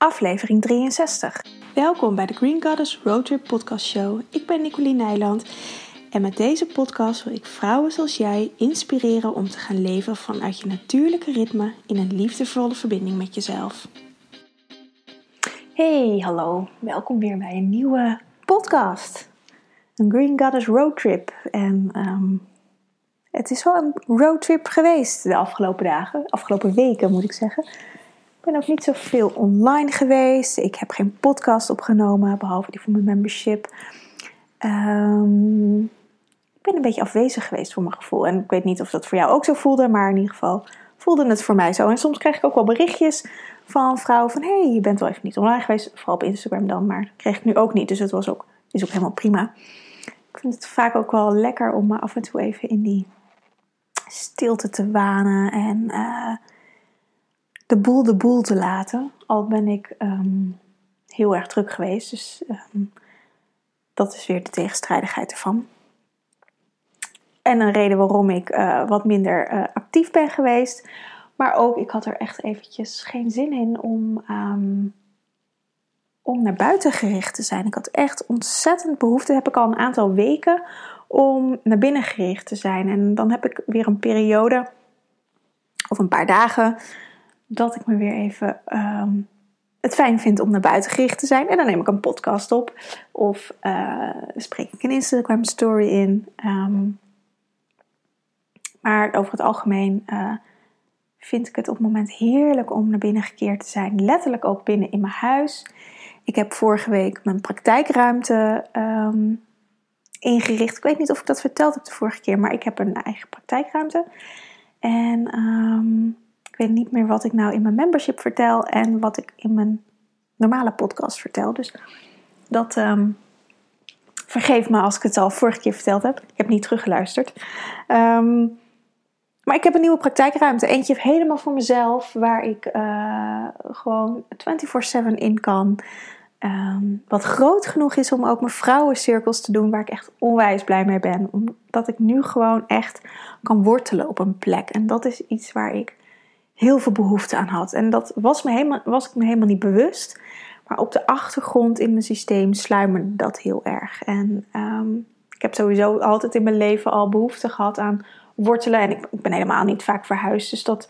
aflevering 63. Welkom bij de Green Goddess Roadtrip Podcast Show. Ik ben Nicoline Nijland en met deze podcast wil ik vrouwen zoals jij inspireren om te gaan leven vanuit je natuurlijke ritme in een liefdevolle verbinding met jezelf. Hey, hallo. Welkom weer bij een nieuwe podcast. Een Green Goddess Roadtrip. En ehm, het is wel een roadtrip geweest de afgelopen dagen, afgelopen weken moet ik zeggen. Ik ben ook niet zoveel online geweest. Ik heb geen podcast opgenomen, behalve die voor mijn membership. Um, ik ben een beetje afwezig geweest voor mijn gevoel. En ik weet niet of dat voor jou ook zo voelde, maar in ieder geval voelde het voor mij zo. En soms krijg ik ook wel berichtjes van vrouwen van... hey, je bent wel even niet online geweest, vooral op Instagram dan. Maar dat kreeg ik nu ook niet, dus het was ook, is ook helemaal prima. Ik vind het vaak ook wel lekker om me af en toe even in die stilte te wanen en uh, de boel de boel te laten. Al ben ik um, heel erg druk geweest, dus um, dat is weer de tegenstrijdigheid ervan. En een reden waarom ik uh, wat minder uh, actief ben geweest. Maar ook, ik had er echt eventjes geen zin in om, um, om naar buiten gericht te zijn. Ik had echt ontzettend behoefte, heb ik al een aantal weken, om naar binnen gericht te zijn. En dan heb ik weer een periode, of een paar dagen, dat ik me weer even um, het fijn vind om naar buiten gericht te zijn. En dan neem ik een podcast op. Of uh, spreek ik een Instagram story in. Um, maar over het algemeen uh, vind ik het op het moment heerlijk om naar binnen gekeerd te zijn. Letterlijk ook binnen in mijn huis. Ik heb vorige week mijn praktijkruimte um, ingericht. Ik weet niet of ik dat verteld heb de vorige keer, maar ik heb een eigen praktijkruimte. En weet niet meer wat ik nou in mijn membership vertel en wat ik in mijn normale podcast vertel. Dus dat um, vergeef me als ik het al vorige keer verteld heb. Ik heb niet teruggeluisterd. Um, maar ik heb een nieuwe praktijkruimte. Eentje helemaal voor mezelf, waar ik uh, gewoon 24/7 in kan. Um, wat groot genoeg is om ook mijn vrouwencirkels te doen, waar ik echt onwijs blij mee ben. Omdat ik nu gewoon echt kan wortelen op een plek. En dat is iets waar ik heel veel behoefte aan had. En dat was, me helemaal, was ik me helemaal niet bewust. Maar op de achtergrond in mijn systeem sluimerde dat heel erg. En um, ik heb sowieso altijd in mijn leven al behoefte gehad aan wortelen. En ik, ben helemaal niet vaak verhuisd. Dus dat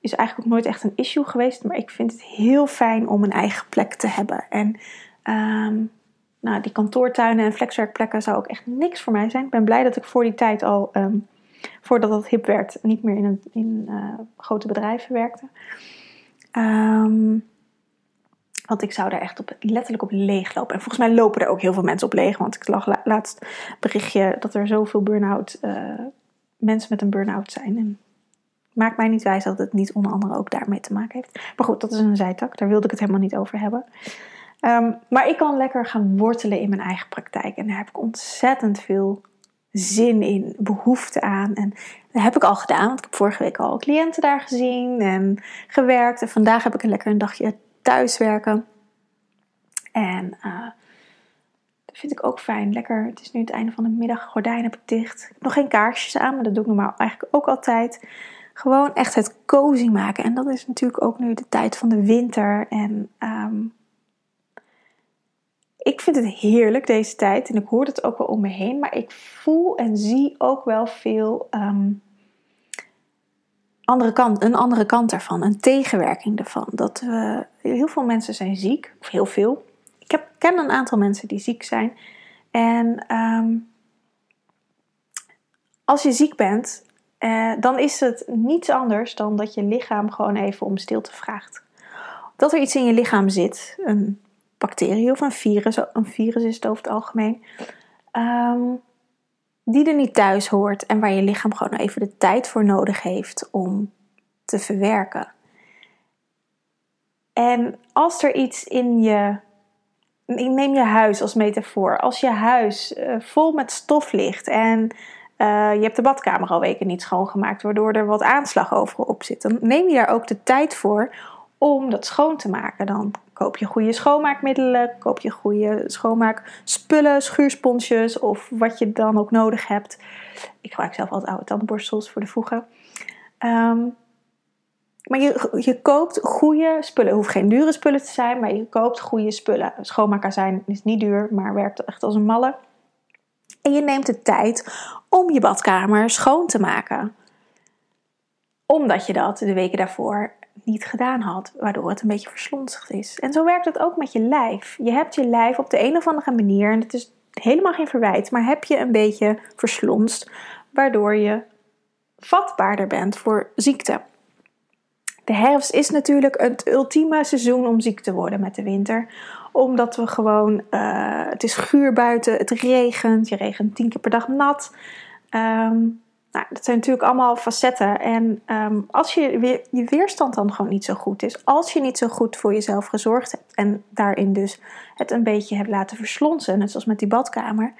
is eigenlijk ook nooit echt een issue geweest. Maar ik vind het heel fijn om een eigen plek te hebben. En um, nou, die kantoortuinen en flexwerkplekken zou ook echt niks voor mij zijn. Ik ben blij dat ik voor die tijd al, um, voordat het hip werd, niet meer in, een, in uh, grote bedrijven werkte. Um, want ik zou daar echt op, letterlijk op leeg lopen. En volgens mij lopen er ook heel veel mensen op leeg. Want ik lag laatst berichtje dat er zoveel burn-out uh, mensen met een burn-out zijn. En maakt mij niet wijs dat het niet onder andere ook daarmee te maken heeft. Maar goed, dat is een zijtak. Daar wilde ik het helemaal niet over hebben. Um, maar ik kan lekker gaan wortelen in mijn eigen praktijk. En daar heb ik ontzettend veel zin in, behoefte aan. En dat heb ik al gedaan, want ik heb vorige week al cliënten daar gezien en gewerkt. En vandaag heb ik een lekker een dagje thuiswerken. En uh, dat vind ik ook fijn. Lekker, het is nu het einde van de middag, gordijn heb ik dicht. Ik heb nog geen kaarsjes aan, maar dat doe ik normaal eigenlijk ook altijd. Gewoon echt het cozy maken. En dat is natuurlijk ook nu de tijd van de winter. En um, ik vind het heerlijk deze tijd. En ik hoor het ook wel om me heen. Maar ik voel en zie ook wel veel um, andere kant, een andere kant ervan. Een tegenwerking ervan. Dat we, heel veel mensen zijn ziek. Of heel veel ik heb, ken een aantal mensen die ziek zijn. En um, als je ziek bent, eh, dan is het niets anders dan dat je lichaam gewoon even om stilte vraagt. Dat er iets in je lichaam zit, bacterie of een virus, een virus is het over het algemeen, um, die er niet thuis hoort en waar je lichaam gewoon even de tijd voor nodig heeft om te verwerken. En als er iets in je neem je huis als metafoor. Als je huis uh, vol met stof ligt en uh, je hebt de badkamer al weken niet schoongemaakt, waardoor er wat aanslag over op zit, dan neem je daar ook de tijd voor om dat schoon te maken. Dan koop je goede schoonmaakmiddelen, koop je goede schoonmaakspullen, schuursponsjes of wat je dan ook nodig hebt. Ik gebruik zelf altijd oude tandborstels voor de voegen. Um, Maar je, je koopt goede spullen. Het hoeft geen dure spullen te zijn, maar je koopt goede spullen. Schoonmaakazijn is niet duur, maar werkt echt als een malle. En je neemt de tijd om je badkamer schoon te maken. Omdat je dat de weken daarvoor niet gedaan had, waardoor het een beetje verslonsigd is. En zo werkt het ook met je lijf. Je hebt je lijf op de een of andere manier, en het is helemaal geen verwijt, maar heb je een beetje verslonst, waardoor je vatbaarder bent voor ziekte. De herfst is natuurlijk het ultieme seizoen om ziek te worden met de winter. Omdat we gewoon, uh, het is guur buiten, het regent, je regent tien keer per dag nat. Um, nou, dat zijn natuurlijk allemaal facetten. En um, als je, je weerstand dan gewoon niet zo goed is, als je niet zo goed voor jezelf gezorgd hebt en daarin dus het een beetje hebt laten verslonsen, net zoals met die badkamer,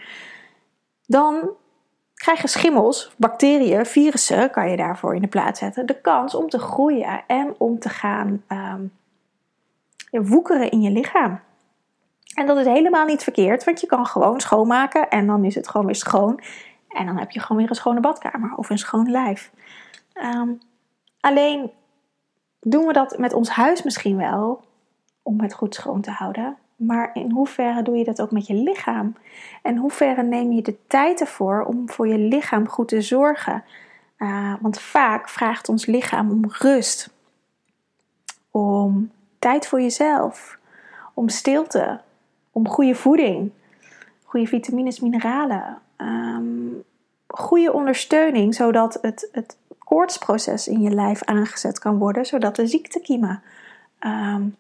dan krijgen schimmels, bacteriën, virussen, kan je daarvoor in de plaats zetten, de kans om te groeien en om te gaan um, woekeren in je lichaam. En dat is helemaal niet verkeerd, want je kan gewoon schoonmaken en dan is het gewoon weer schoon. En dan heb je gewoon weer een schone badkamer of een schoon lijf. Um, alleen doen we dat met ons huis misschien wel om het goed schoon te houden. Maar in hoeverre doe je dat ook met je lichaam? En hoeverre neem je de tijd ervoor om voor je lichaam goed te zorgen? Uh, want vaak vraagt ons lichaam om rust, om tijd voor jezelf, om stilte, om goede voeding, goede vitamines, mineralen, um, goede ondersteuning, zodat het, het koortsproces in je lijf aangezet kan worden, zodat de ziektekiemen um,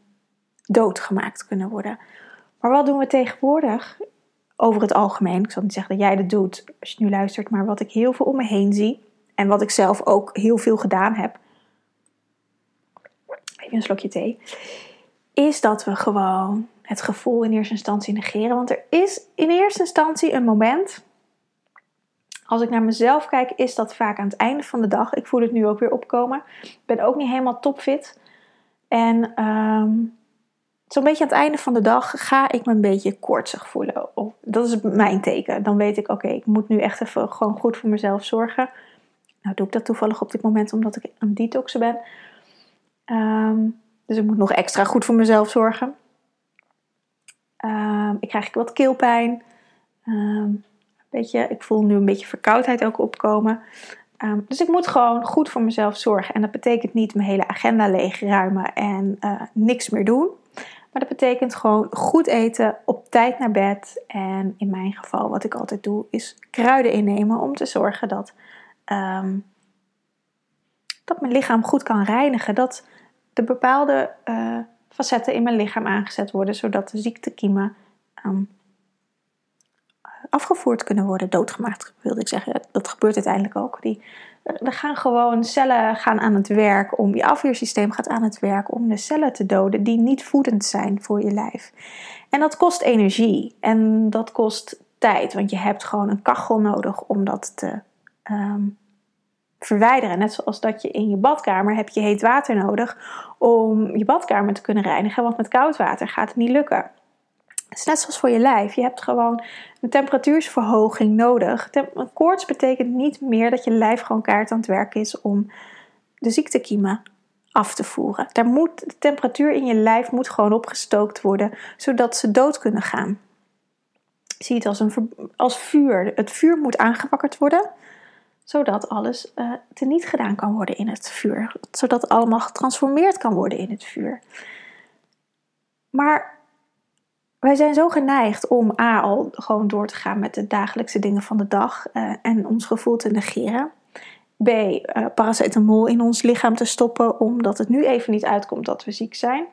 doodgemaakt kunnen worden. Maar wat doen we tegenwoordig over het algemeen? Ik zal niet zeggen dat jij dat doet als je nu luistert, maar wat ik heel veel om me heen zie en wat ik zelf ook heel veel gedaan heb. Even een slokje thee. Is dat we gewoon het gevoel in eerste instantie negeren. Want er is in eerste instantie een moment. Als ik naar mezelf kijk, is dat vaak aan het einde van de dag. Ik voel het nu ook weer opkomen. Ik ben ook niet helemaal topfit. En um, zo'n beetje aan het einde van de dag ga ik me een beetje koortsig voelen. Dat is mijn teken. Dan weet ik, oké, ik moet nu echt even gewoon goed voor mezelf zorgen. Nou doe ik dat toevallig op dit moment omdat ik aan detoxen ben. Um, dus ik moet nog extra goed voor mezelf zorgen. Um, ik krijg wat keelpijn. Um, beetje, ik voel nu een beetje verkoudheid ook opkomen. Um, dus ik moet gewoon goed voor mezelf zorgen. En dat betekent niet mijn hele agenda leegruimen en uh, niks meer doen. Maar dat betekent gewoon goed eten, op tijd naar bed. En in mijn geval, wat ik altijd doe, is kruiden innemen om te zorgen dat, um, dat mijn lichaam goed kan reinigen. Dat de bepaalde uh, facetten in mijn lichaam aangezet worden, zodat de ziektekiemen um, afgevoerd kunnen worden, doodgemaakt wilde ik zeggen. Dat gebeurt uiteindelijk ook. Die, er gaan gewoon cellen gaan aan het werk om je afweersysteem gaat aan het werk om de cellen te doden die niet voedend zijn voor je lijf. En dat kost energie en dat kost tijd, want je hebt gewoon een kachel nodig om dat te um, verwijderen. Net zoals dat je in je badkamer heb je heet water nodig om je badkamer te kunnen reinigen, want met koud water gaat het niet lukken. Net zoals voor je lijf. Je hebt gewoon een temperatuursverhoging nodig. Een koorts betekent niet meer dat je lijf gewoon kaart aan het werk is om de ziektekiemen af te voeren. De temperatuur in je lijf moet gewoon opgestookt worden, zodat ze dood kunnen gaan. Zie het als, een, als vuur. Het vuur moet aangewakkerd worden, zodat alles uh, teniet gedaan kan worden in het vuur. Zodat allemaal getransformeerd kan worden in het vuur. Maar wij zijn zo geneigd om A al gewoon door te gaan met de dagelijkse dingen van de dag uh, en ons gevoel te negeren. B, uh, paracetamol in ons lichaam te stoppen omdat het nu even niet uitkomt dat we ziek zijn.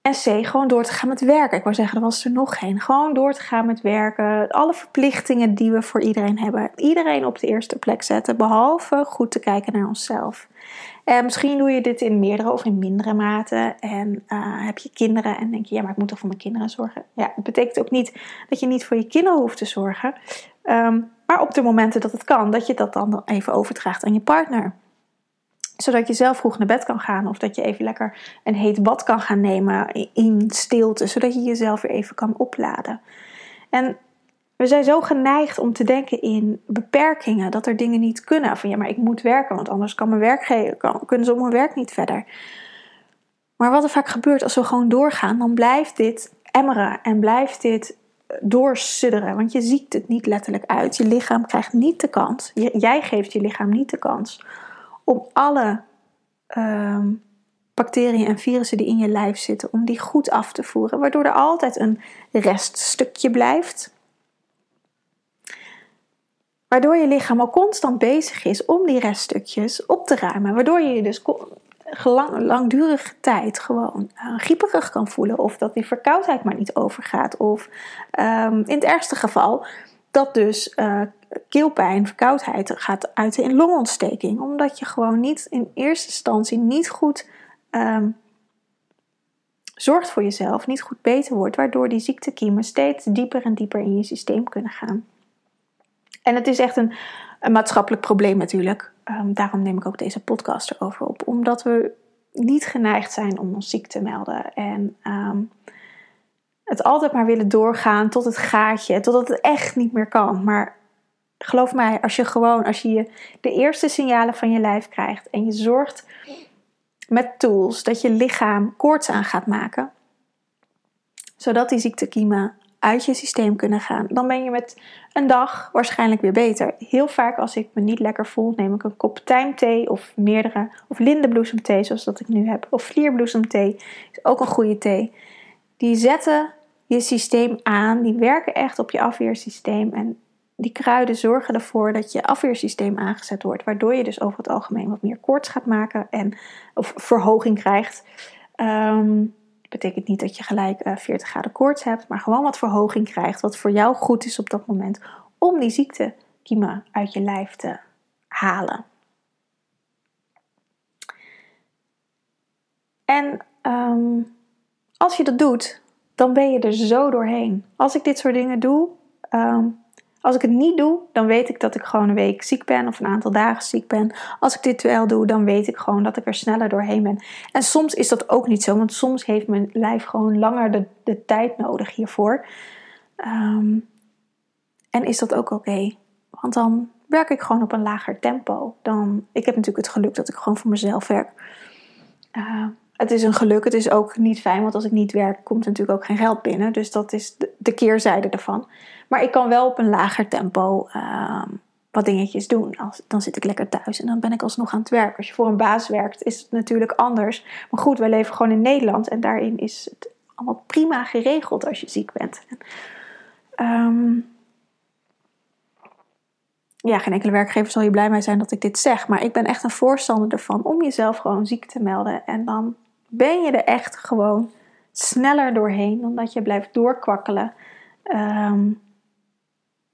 En C, gewoon door te gaan met werken. Ik wou zeggen, er was er nog geen. Gewoon door te gaan met werken. Alle verplichtingen die we voor iedereen hebben. Iedereen op de eerste plek zetten. Behalve goed te kijken naar onszelf. En misschien doe je dit in meerdere of in mindere mate. En uh, heb je kinderen en denk je, ja, maar ik moet toch voor mijn kinderen zorgen. Ja, het betekent ook niet dat je niet voor je kinderen hoeft te zorgen. Um, maar op de momenten dat het kan, dat je dat dan even overdraagt aan je partner zodat je zelf vroeg naar bed kan gaan. Of dat je even lekker een heet bad kan gaan nemen in stilte. Zodat je jezelf weer even kan opladen. En We zijn zo geneigd om te denken in beperkingen, dat er dingen niet kunnen. Van ja, maar ik moet werken, want anders kan mijn werk kan, kunnen ze op mijn werk niet verder. Maar wat er vaak gebeurt als we gewoon doorgaan, dan blijft dit emmeren en blijft dit doorsudderen. Want je ziet het niet letterlijk uit. Je lichaam krijgt niet de kans. Jij geeft je lichaam niet de kans om alle ehm, bacteriën en virussen die in je lijf zitten, om die goed af te voeren. Waardoor er altijd een reststukje blijft. Waardoor je lichaam al constant bezig is om die reststukjes op te ruimen. Waardoor je je dus lang, langdurige tijd gewoon uh, grieperig kan voelen. Of dat die verkoudheid maar niet overgaat. Of um, in het ergste geval dat dus uh, keelpijn, verkoudheid gaat uiten in longontsteking. Omdat je gewoon niet in eerste instantie niet goed um, zorgt voor jezelf, niet goed beter wordt. Waardoor die ziektekiemen steeds dieper en dieper in je systeem kunnen gaan. En het is echt een, maatschappelijk probleem natuurlijk. Um, daarom neem ik ook deze podcast erover op. Omdat we niet geneigd zijn om ons ziek te melden. En um, het altijd maar willen doorgaan tot het gaatje, totdat het echt niet meer kan. Maar geloof mij, als je gewoon, als je de eerste signalen van je lijf krijgt en je zorgt met tools dat je lichaam koorts aan gaat maken, zodat die ziektekiemen uit je systeem kunnen gaan, dan ben je met een dag waarschijnlijk weer beter. Heel vaak als ik me niet lekker voel, neem ik een kop tijmthee of meerdere, of lindenbloesemthee zoals dat ik nu heb, of vlierbloesemthee is ook een goede thee. Die zetten je systeem aan, die werken echt op je afweersysteem en die kruiden zorgen ervoor dat je afweersysteem aangezet wordt, waardoor je dus over het algemeen wat meer koorts gaat maken en of verhoging krijgt. Um, betekent niet dat je gelijk 40 eh, graden koorts hebt, maar gewoon wat verhoging krijgt, wat voor jou goed is op dat moment om die ziektekiemen uit je lijf te halen. En ehm, als je dat doet, dan ben je er zo doorheen. Als ik dit soort dingen doe, ehm, als ik het niet doe, dan weet ik dat ik gewoon een week ziek ben of een aantal dagen ziek ben. Als ik dit wel doe, dan weet ik gewoon dat ik er sneller doorheen ben. En soms is dat ook niet zo, want soms heeft mijn lijf gewoon langer de, de tijd nodig hiervoor. Ehm, en is dat ook oké? Want dan werk ik gewoon op een lager tempo. Dan, ik heb natuurlijk het geluk dat ik gewoon voor mezelf werk. Uh, het is een geluk. Het is ook niet fijn, want als ik niet werk, komt natuurlijk ook geen geld binnen. Dus dat is de, keerzijde ervan. Maar ik kan wel op een lager tempo uh, wat dingetjes doen. Als, dan zit ik lekker thuis en dan ben ik alsnog aan het werk. Als je voor een baas werkt, is het natuurlijk anders. Maar goed, wij leven gewoon in Nederland en daarin is het allemaal prima geregeld als je ziek bent. Um, ja, geen enkele werkgever zal je blij mee zijn dat ik dit zeg. Maar ik ben echt een voorstander ervan om jezelf gewoon ziek te melden. En dan ben je er echt gewoon sneller doorheen dan dat je blijft doorkwakkelen. Ehm,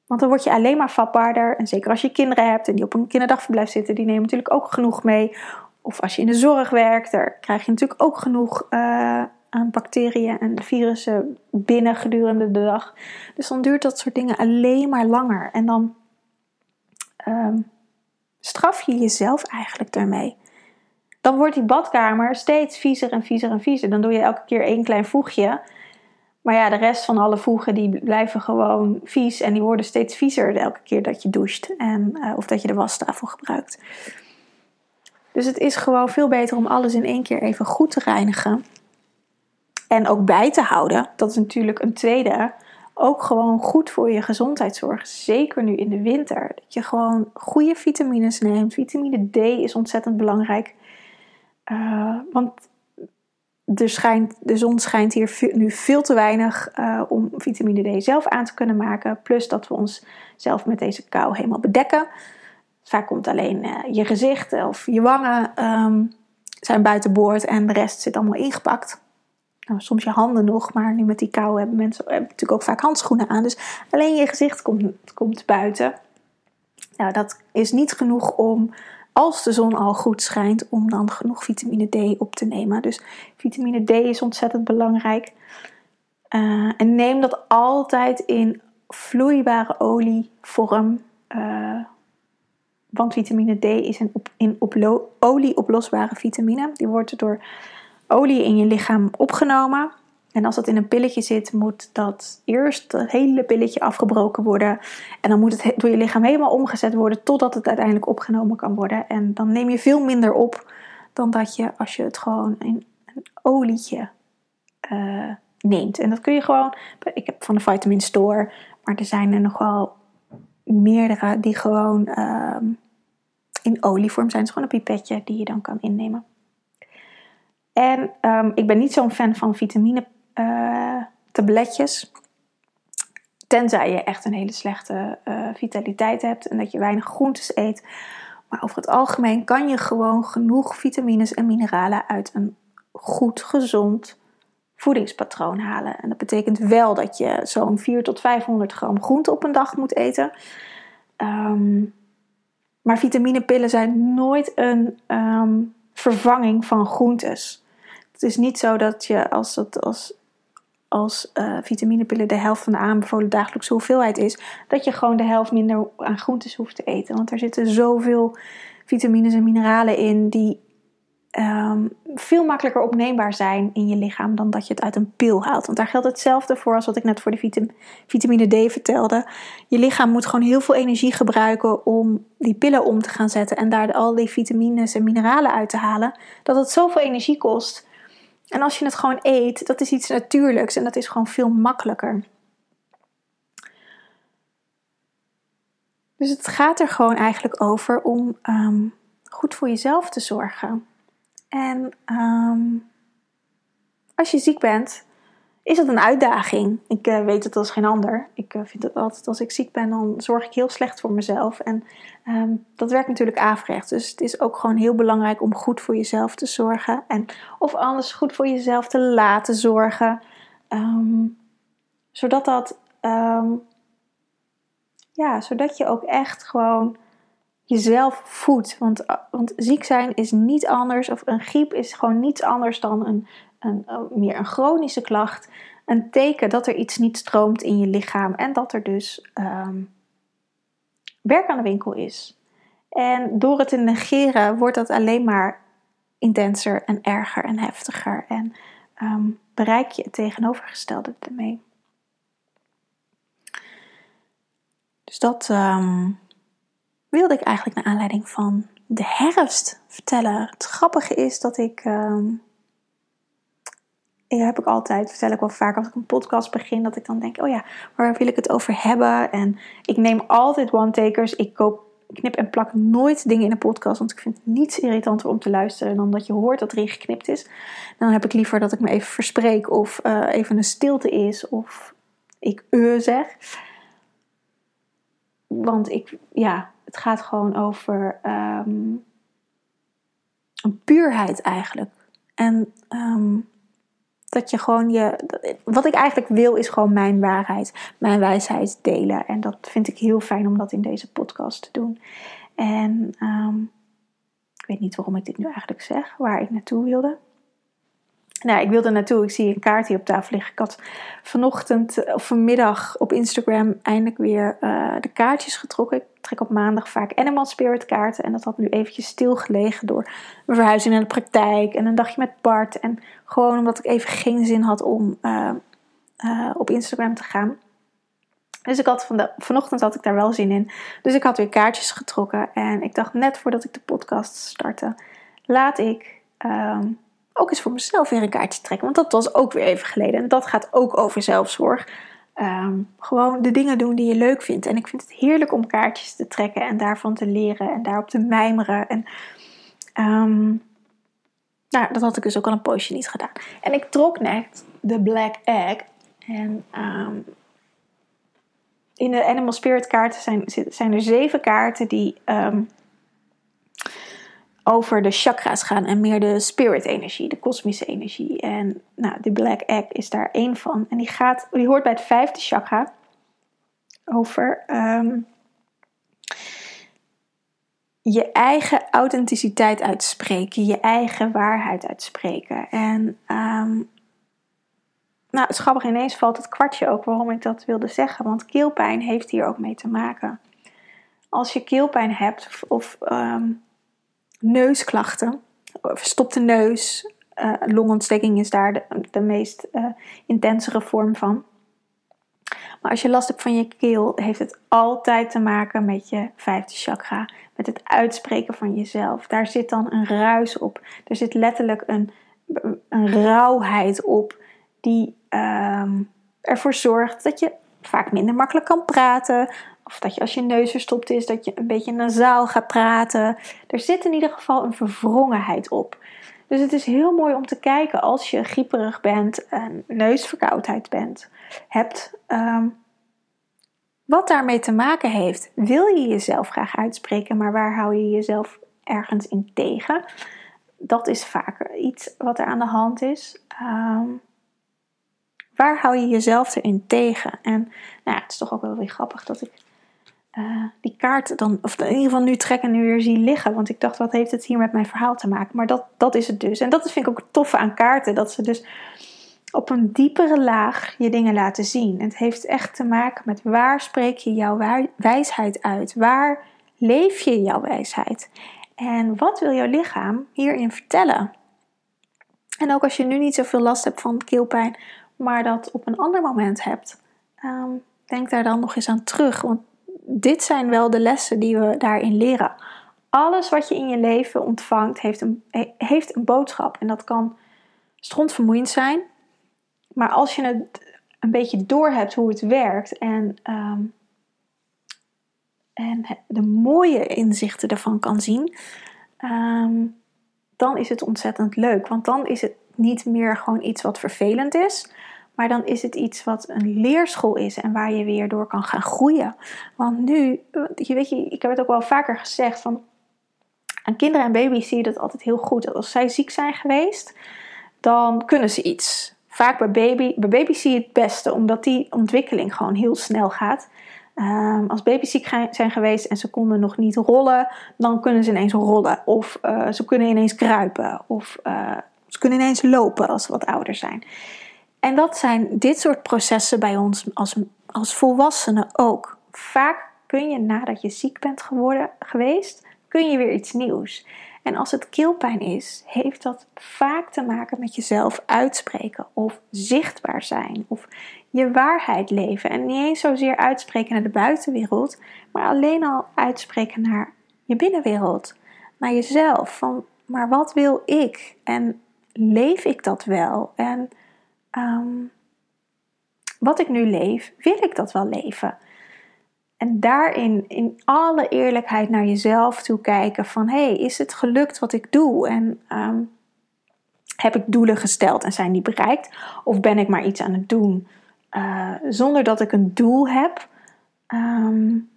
want dan word je alleen maar vatbaarder. En zeker als je kinderen hebt en die op een kinderdagverblijf zitten, die nemen natuurlijk ook genoeg mee. Of als je in de zorg werkt, daar krijg je natuurlijk ook genoeg uh, aan bacteriën en virussen binnen gedurende de dag. Dus dan duurt dat soort dingen alleen maar langer. En dan um, straf je jezelf eigenlijk daarmee dan wordt die badkamer steeds viezer en viezer en viezer. Dan doe je elke keer één klein voegje. Maar ja, de rest van alle voegen die blijven gewoon vies en die worden steeds viezer elke keer dat je doucht en, uh, of dat je de wastafel gebruikt. Dus het is gewoon veel beter om alles in één keer even goed te reinigen. En ook bij te houden. Dat is natuurlijk een tweede. Ook gewoon goed voor je gezondheidszorg. Zeker nu in de winter. Dat je gewoon goede vitamines neemt. Vitamine D is ontzettend belangrijk. Uh, want er schijnt, de zon schijnt hier nu veel te weinig uh, om vitamine D zelf aan te kunnen maken. Plus dat we ons zelf met deze kou helemaal bedekken. Vaak komt alleen uh, je gezicht of je wangen um, zijn buiten boord en de rest zit allemaal ingepakt. Nou, soms je handen nog, maar nu met die kou hebben mensen hebben natuurlijk ook vaak handschoenen aan. Dus alleen je gezicht komt, komt buiten. Nou, dat is niet genoeg om als de zon al goed schijnt, om dan genoeg vitamine D op te nemen. Dus vitamine D is ontzettend belangrijk. Uh, en neem dat altijd in vloeibare olievorm. Uh, want vitamine D is een op, in op olie oplosbare vitamine. Die wordt door olie in je lichaam opgenomen. En als dat in een pilletje zit, moet dat eerst het hele pilletje afgebroken worden. En dan moet het door je lichaam helemaal omgezet worden totdat het uiteindelijk opgenomen kan worden. En dan neem je veel minder op dan dat je als je het gewoon in een olietje uh, neemt. En dat kun je gewoon, ik heb van de Vitamin Store, maar er zijn er nogal meerdere die gewoon uh, in olievorm zijn. Het is gewoon een pipetje die je dan kan innemen. En um, ik ben niet zo'n fan van vitamine uh, tabletjes. Tenzij je echt een hele slechte uh, vitaliteit hebt en dat je weinig groentes eet. Maar over het algemeen kan je gewoon genoeg vitamines en mineralen uit een goed, gezond voedingspatroon halen. En dat betekent wel dat je zo'n 4 tot 500 gram groente op een dag moet eten. Um, maar vitaminepillen zijn nooit een um, vervanging van groentes. Het is niet zo dat je als, het, als, als uh, vitaminepillen de helft van de aanbevolen dagelijkse hoeveelheid is, dat je gewoon de helft minder aan groentes hoeft te eten. Want er zitten zoveel vitamines en mineralen in die um, veel makkelijker opneembaar zijn in je lichaam dan dat je het uit een pil haalt. Want daar geldt hetzelfde voor als wat ik net voor de vitamine D vertelde. Je lichaam moet gewoon heel veel energie gebruiken om die pillen om te gaan zetten en daar al die vitamines en mineralen uit te halen, dat het zoveel energie kost. En als je het gewoon eet, dat is iets natuurlijks en dat is gewoon veel makkelijker. Dus het gaat er gewoon eigenlijk over om um, goed voor jezelf te zorgen. En um, als je ziek bent, is het een uitdaging. Ik uh, weet het als geen ander. Ik uh, vind het altijd, als ik ziek ben, dan zorg ik heel slecht voor mezelf. En um, dat werkt natuurlijk averechts. Dus het is ook gewoon heel belangrijk om goed voor jezelf te zorgen. En of anders goed voor jezelf te laten zorgen. Um, zodat dat, ja, zodat je ook echt gewoon jezelf voedt. Want, want ziek zijn is niet anders, of een griep is gewoon niets anders dan een, een, een, meer een chronische klacht. Een teken dat er iets niet stroomt in je lichaam en dat er dus um, werk aan de winkel is. En door het te negeren wordt dat alleen maar intenser en erger en heftiger. En um, bereik je het tegenovergestelde ermee. Dus dat. Um, wilde ik eigenlijk naar aanleiding van de herfst vertellen. Het grappige is dat ik. Heb ik altijd, vertel ik wel vaak als ik een podcast begin, dat ik dan denk: oh ja, waar wil ik het over hebben? En ik neem altijd one-takers. Ik koop, knip en plak nooit dingen in een podcast, want ik vind het niets irritanter om te luisteren dan dat je hoort dat er in geknipt is. Dan heb ik liever dat ik me even verspreek of uh, even een stilte is of ik uh zeg. Want ik, ja, het gaat gewoon over een puurheid eigenlijk. En um, dat je gewoon je. Wat ik eigenlijk wil is gewoon mijn waarheid, mijn wijsheid delen. En dat vind ik heel fijn om dat in deze podcast te doen. En um, ik weet niet waarom ik dit nu eigenlijk zeg, waar ik naartoe wilde. Nou, ik wilde naartoe. Ik zie een kaart hier op tafel liggen. Ik had vanochtend of vanmiddag op Instagram eindelijk weer uh, de kaartjes getrokken. Ik trek op maandag vaak Animal Spirit kaarten. En dat had nu eventjes stilgelegen door mijn verhuizing naar de praktijk. En een dagje met Bart. En gewoon omdat ik even geen zin had om uh, op Instagram te gaan. Dus ik had van de, vanochtend had ik daar wel zin in. Dus ik had weer kaartjes getrokken. En ik dacht net voordat ik de podcast startte. Laat ik... Um, ook eens voor mezelf weer een kaartje trekken. Want dat was ook weer even geleden. En dat gaat ook over zelfzorg. Um, gewoon de dingen doen die je leuk vindt. En ik vind het heerlijk om kaartjes te trekken en daarvan te leren en daarop te mijmeren. En um, nou, dat had ik dus ook al een poosje niet gedaan. En ik trok net de Black Egg. En um, in de Animal Spirit kaarten zijn, zijn er zeven kaarten die over de chakra's gaan en meer de spirit energie, de kosmische energie. En nou, de Black Egg is daar één van. En die, gaat, die hoort bij het vijfde chakra over um, je eigen authenticiteit uitspreken, je eigen waarheid uitspreken. En um, nou, het grappig ineens valt het kwartje ook waarom ik dat wilde zeggen, want keelpijn heeft hier ook mee te maken. Als je keelpijn hebt of, of um, neusklachten, verstopte neus, uh, longontsteking is daar de, meest uh, intensere vorm van. Maar als je last hebt van je keel, heeft het altijd te maken met je vijfde chakra. Met het uitspreken van jezelf. Daar zit dan een ruis op. Er zit letterlijk een, een rauwheid op die um, ervoor zorgt dat je vaak minder makkelijk kan praten. Of dat je als je neus verstopt is, dat je een beetje nasaal gaat praten. Er zit in ieder geval een verwrongenheid op. Dus het is heel mooi om te kijken als je grieperig bent en neusverkoudheid bent, hebt. Um, wat daarmee te maken heeft. Wil je jezelf graag uitspreken, maar waar hou je jezelf ergens in tegen? Dat is vaker iets wat er aan de hand is. Um, waar hou je jezelf erin tegen? En nou ja, het is toch ook wel weer grappig dat ik uh, die kaart dan, of in ieder geval nu trekken en nu weer zie liggen. Want ik dacht, wat heeft het hier met mijn verhaal te maken? Maar dat, dat is het dus. En dat vind ik ook het toffe aan kaarten. Dat ze dus op een diepere laag je dingen laten zien. Het heeft echt te maken met waar spreek je jouw wijsheid uit? Waar leef je jouw wijsheid? En wat wil jouw lichaam hierin vertellen? En ook als je nu niet zoveel last hebt van keelpijn, maar dat op een ander moment hebt, um, denk daar dan nog eens aan terug. Want dit zijn wel de lessen die we daarin leren. Alles wat je in je leven ontvangt, heeft een, heeft een boodschap. En dat kan strontvermoeiend zijn. Maar als je het een beetje doorhebt hoe het werkt en, um, en de mooie inzichten ervan kan zien, um, dan is het ontzettend leuk. Want dan is het niet meer gewoon iets wat vervelend is, maar dan is het iets wat een leerschool is en waar je weer door kan gaan groeien. Want nu, je weet je, ik heb het ook wel vaker gezegd van aan kinderen en baby's zie je dat altijd heel goed. Als zij ziek zijn geweest, dan kunnen ze iets. Vaak bij baby, bij baby's zie je het beste, omdat die ontwikkeling gewoon heel snel gaat. Um, als baby's ziek zijn geweest en ze konden nog niet rollen, dan kunnen ze ineens rollen. Of uh, ze kunnen ineens kruipen. Of uh, ze kunnen ineens lopen als ze wat ouder zijn. En dat zijn dit soort processen bij ons als, als volwassenen ook. Vaak kun je nadat je ziek bent geworden, geweest, kun je weer iets nieuws. En als het keelpijn is, heeft dat vaak te maken met jezelf uitspreken of zichtbaar zijn of je waarheid leven. En niet eens zozeer uitspreken naar de buitenwereld, maar alleen al uitspreken naar je binnenwereld, naar jezelf. Van, maar wat wil ik? En leef ik dat wel? En um, wat ik nu leef, wil ik dat wel leven? En daarin in alle eerlijkheid naar jezelf toe kijken van hé, hey, is het gelukt wat ik doe? En um, heb ik doelen gesteld en zijn die bereikt? Of ben ik maar iets aan het doen uh, zonder dat ik een doel heb? Um,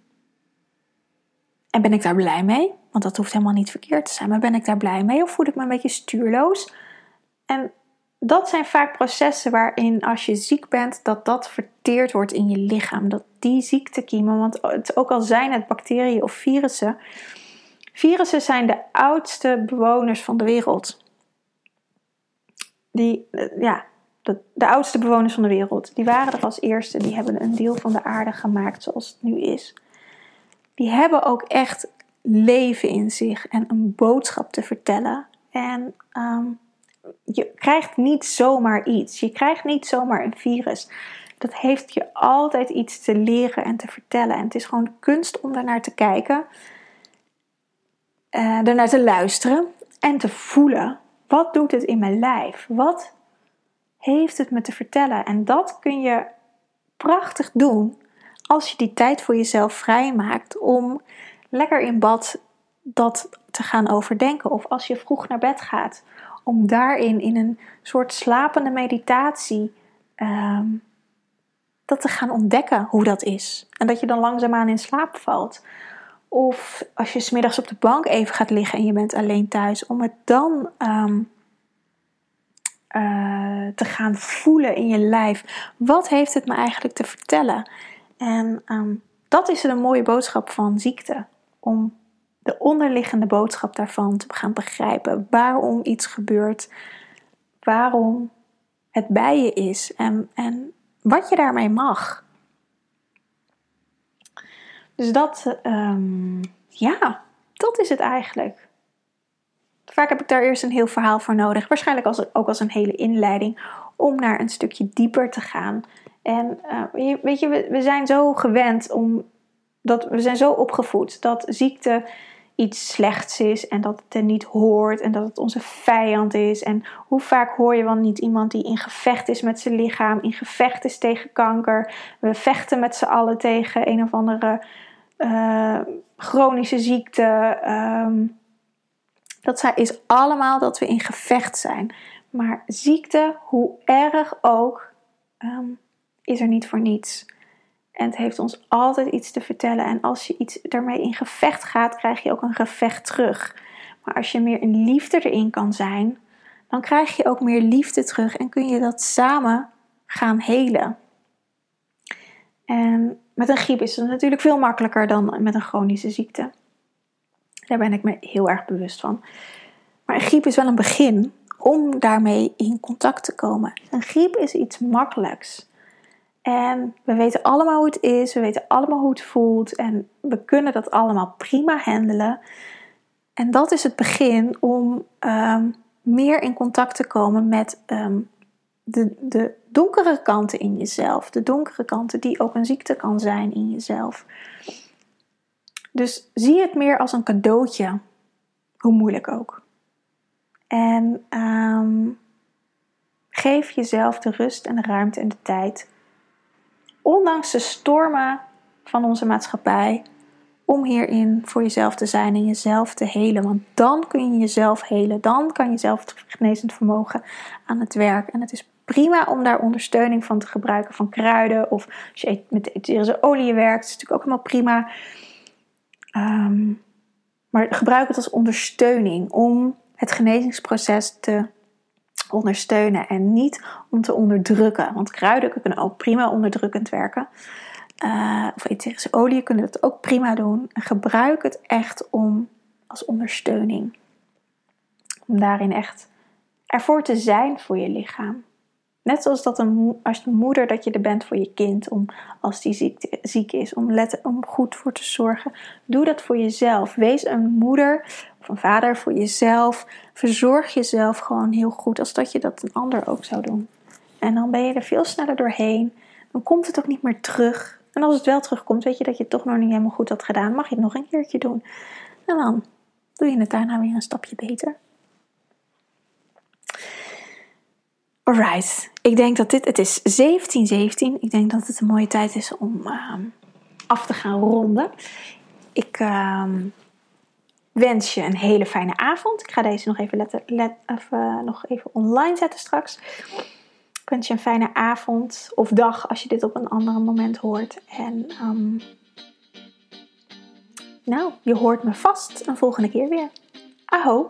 en ben ik daar blij mee? Want dat hoeft helemaal niet verkeerd te zijn. Maar ben ik daar blij mee of voel ik me een beetje stuurloos? En dat zijn vaak processen waarin als je ziek bent, dat dat verteerd wordt in je lichaam. Dat die ziektekiemen, want het, ook al zijn het bacteriën of virussen, virussen zijn de oudste bewoners van de wereld. Die, eh, ja, de, de oudste bewoners van de wereld. Die waren er als eerste, die hebben een deel van de aarde gemaakt zoals het nu is. Die hebben ook echt leven in zich en een boodschap te vertellen. En um, je krijgt niet zomaar iets. Je krijgt niet zomaar een virus. Dat heeft je altijd iets te leren en te vertellen. En het is gewoon kunst om daarnaar te kijken, uh, daarnaar te luisteren en te voelen. Wat doet het in mijn lijf? Wat heeft het me te vertellen? En dat kun je prachtig doen als je die tijd voor jezelf vrijmaakt om lekker in bad dat te gaan overdenken. Of als je vroeg naar bed gaat om daarin in een soort slapende meditatie um, dat te gaan ontdekken hoe dat is. En dat je dan langzaamaan in slaap valt. Of als je smiddags op de bank even gaat liggen en je bent alleen thuis, om het dan um, uh, te gaan voelen in je lijf. Wat heeft het me eigenlijk te vertellen? En um, dat is een mooie boodschap van ziekte. Om de onderliggende boodschap daarvan te gaan begrijpen. Waarom iets gebeurt, waarom het bij je is en, en wat je daarmee mag. Dus dat, um, ja, dat is het eigenlijk. Vaak heb ik daar eerst een heel verhaal voor nodig. Waarschijnlijk als, ook als een hele inleiding. Om naar een stukje dieper te gaan. En uh, weet je, we, we zijn zo gewend om. Dat, we zijn zo opgevoed dat ziekte iets slechts is en dat het er niet hoort en dat het onze vijand is. En hoe vaak hoor je wel niet iemand die in gevecht is met zijn lichaam, in gevecht is tegen kanker. We vechten met z'n allen tegen een of andere uh, chronische ziekte. Um, dat is allemaal dat we in gevecht zijn. Maar ziekte, hoe erg ook, um, is er niet voor niets. En het heeft ons altijd iets te vertellen. En als je iets ermee in gevecht gaat, krijg je ook een gevecht terug. Maar als je meer in liefde erin kan zijn, dan krijg je ook meer liefde terug en kun je dat samen gaan helen. En met een griep is het natuurlijk veel makkelijker dan met een chronische ziekte. Daar ben ik me heel erg bewust van. Maar een griep is wel een begin om daarmee in contact te komen. Een griep is iets makkelijks. En we weten allemaal hoe het is, we weten allemaal hoe het voelt en we kunnen dat allemaal prima handelen. En dat is het begin om ehm, meer in contact te komen met ehm, de, de donkere kanten in jezelf. De donkere kanten die ook een ziekte kan zijn in jezelf. Dus zie het meer als een cadeautje, hoe moeilijk ook. En ehm, geef jezelf de rust en de ruimte en de tijd ondanks de stormen van onze maatschappij, om hierin voor jezelf te zijn en jezelf te helen. Want dan kun je jezelf helen, dan kan je zelf het genezend vermogen aan het werk. En het is prima om daar ondersteuning van te gebruiken, van kruiden of als je met etherische olie werkt, is natuurlijk ook helemaal prima. Ehm, maar gebruik het als ondersteuning om het genezingsproces te ondersteunen en niet om te onderdrukken. Want kruiden kunnen ook prima onderdrukkend werken. Uh, of etherische olie kunnen dat ook prima doen. gebruik het echt om als ondersteuning. Om daarin echt ervoor te zijn voor je lichaam. Net zoals dat een, als een moeder dat je er bent voor je kind, om, als die ziek, ziek is, om, letten, om goed voor te zorgen. Doe dat voor jezelf. Wees een moeder vader voor jezelf. Verzorg jezelf gewoon heel goed, als dat je dat een ander ook zou doen. En dan ben je er veel sneller doorheen. Dan komt het ook niet meer terug. En als het wel terugkomt, weet je dat je het toch nog niet helemaal goed had gedaan. Mag je het nog een keertje doen. En dan doe je het daarna weer een stapje beter. Alright, ik denk dat dit, het is 1717. Ik denk dat het een mooie tijd is om ehm, af te gaan ronden. Ik ehm, wens je een hele fijne avond. Ik ga deze nog even, letten, let, even, nog even online zetten straks. Ik wens je een fijne avond of dag als je dit op een ander moment hoort. En um, nou, je hoort me vast een volgende keer weer. Aho!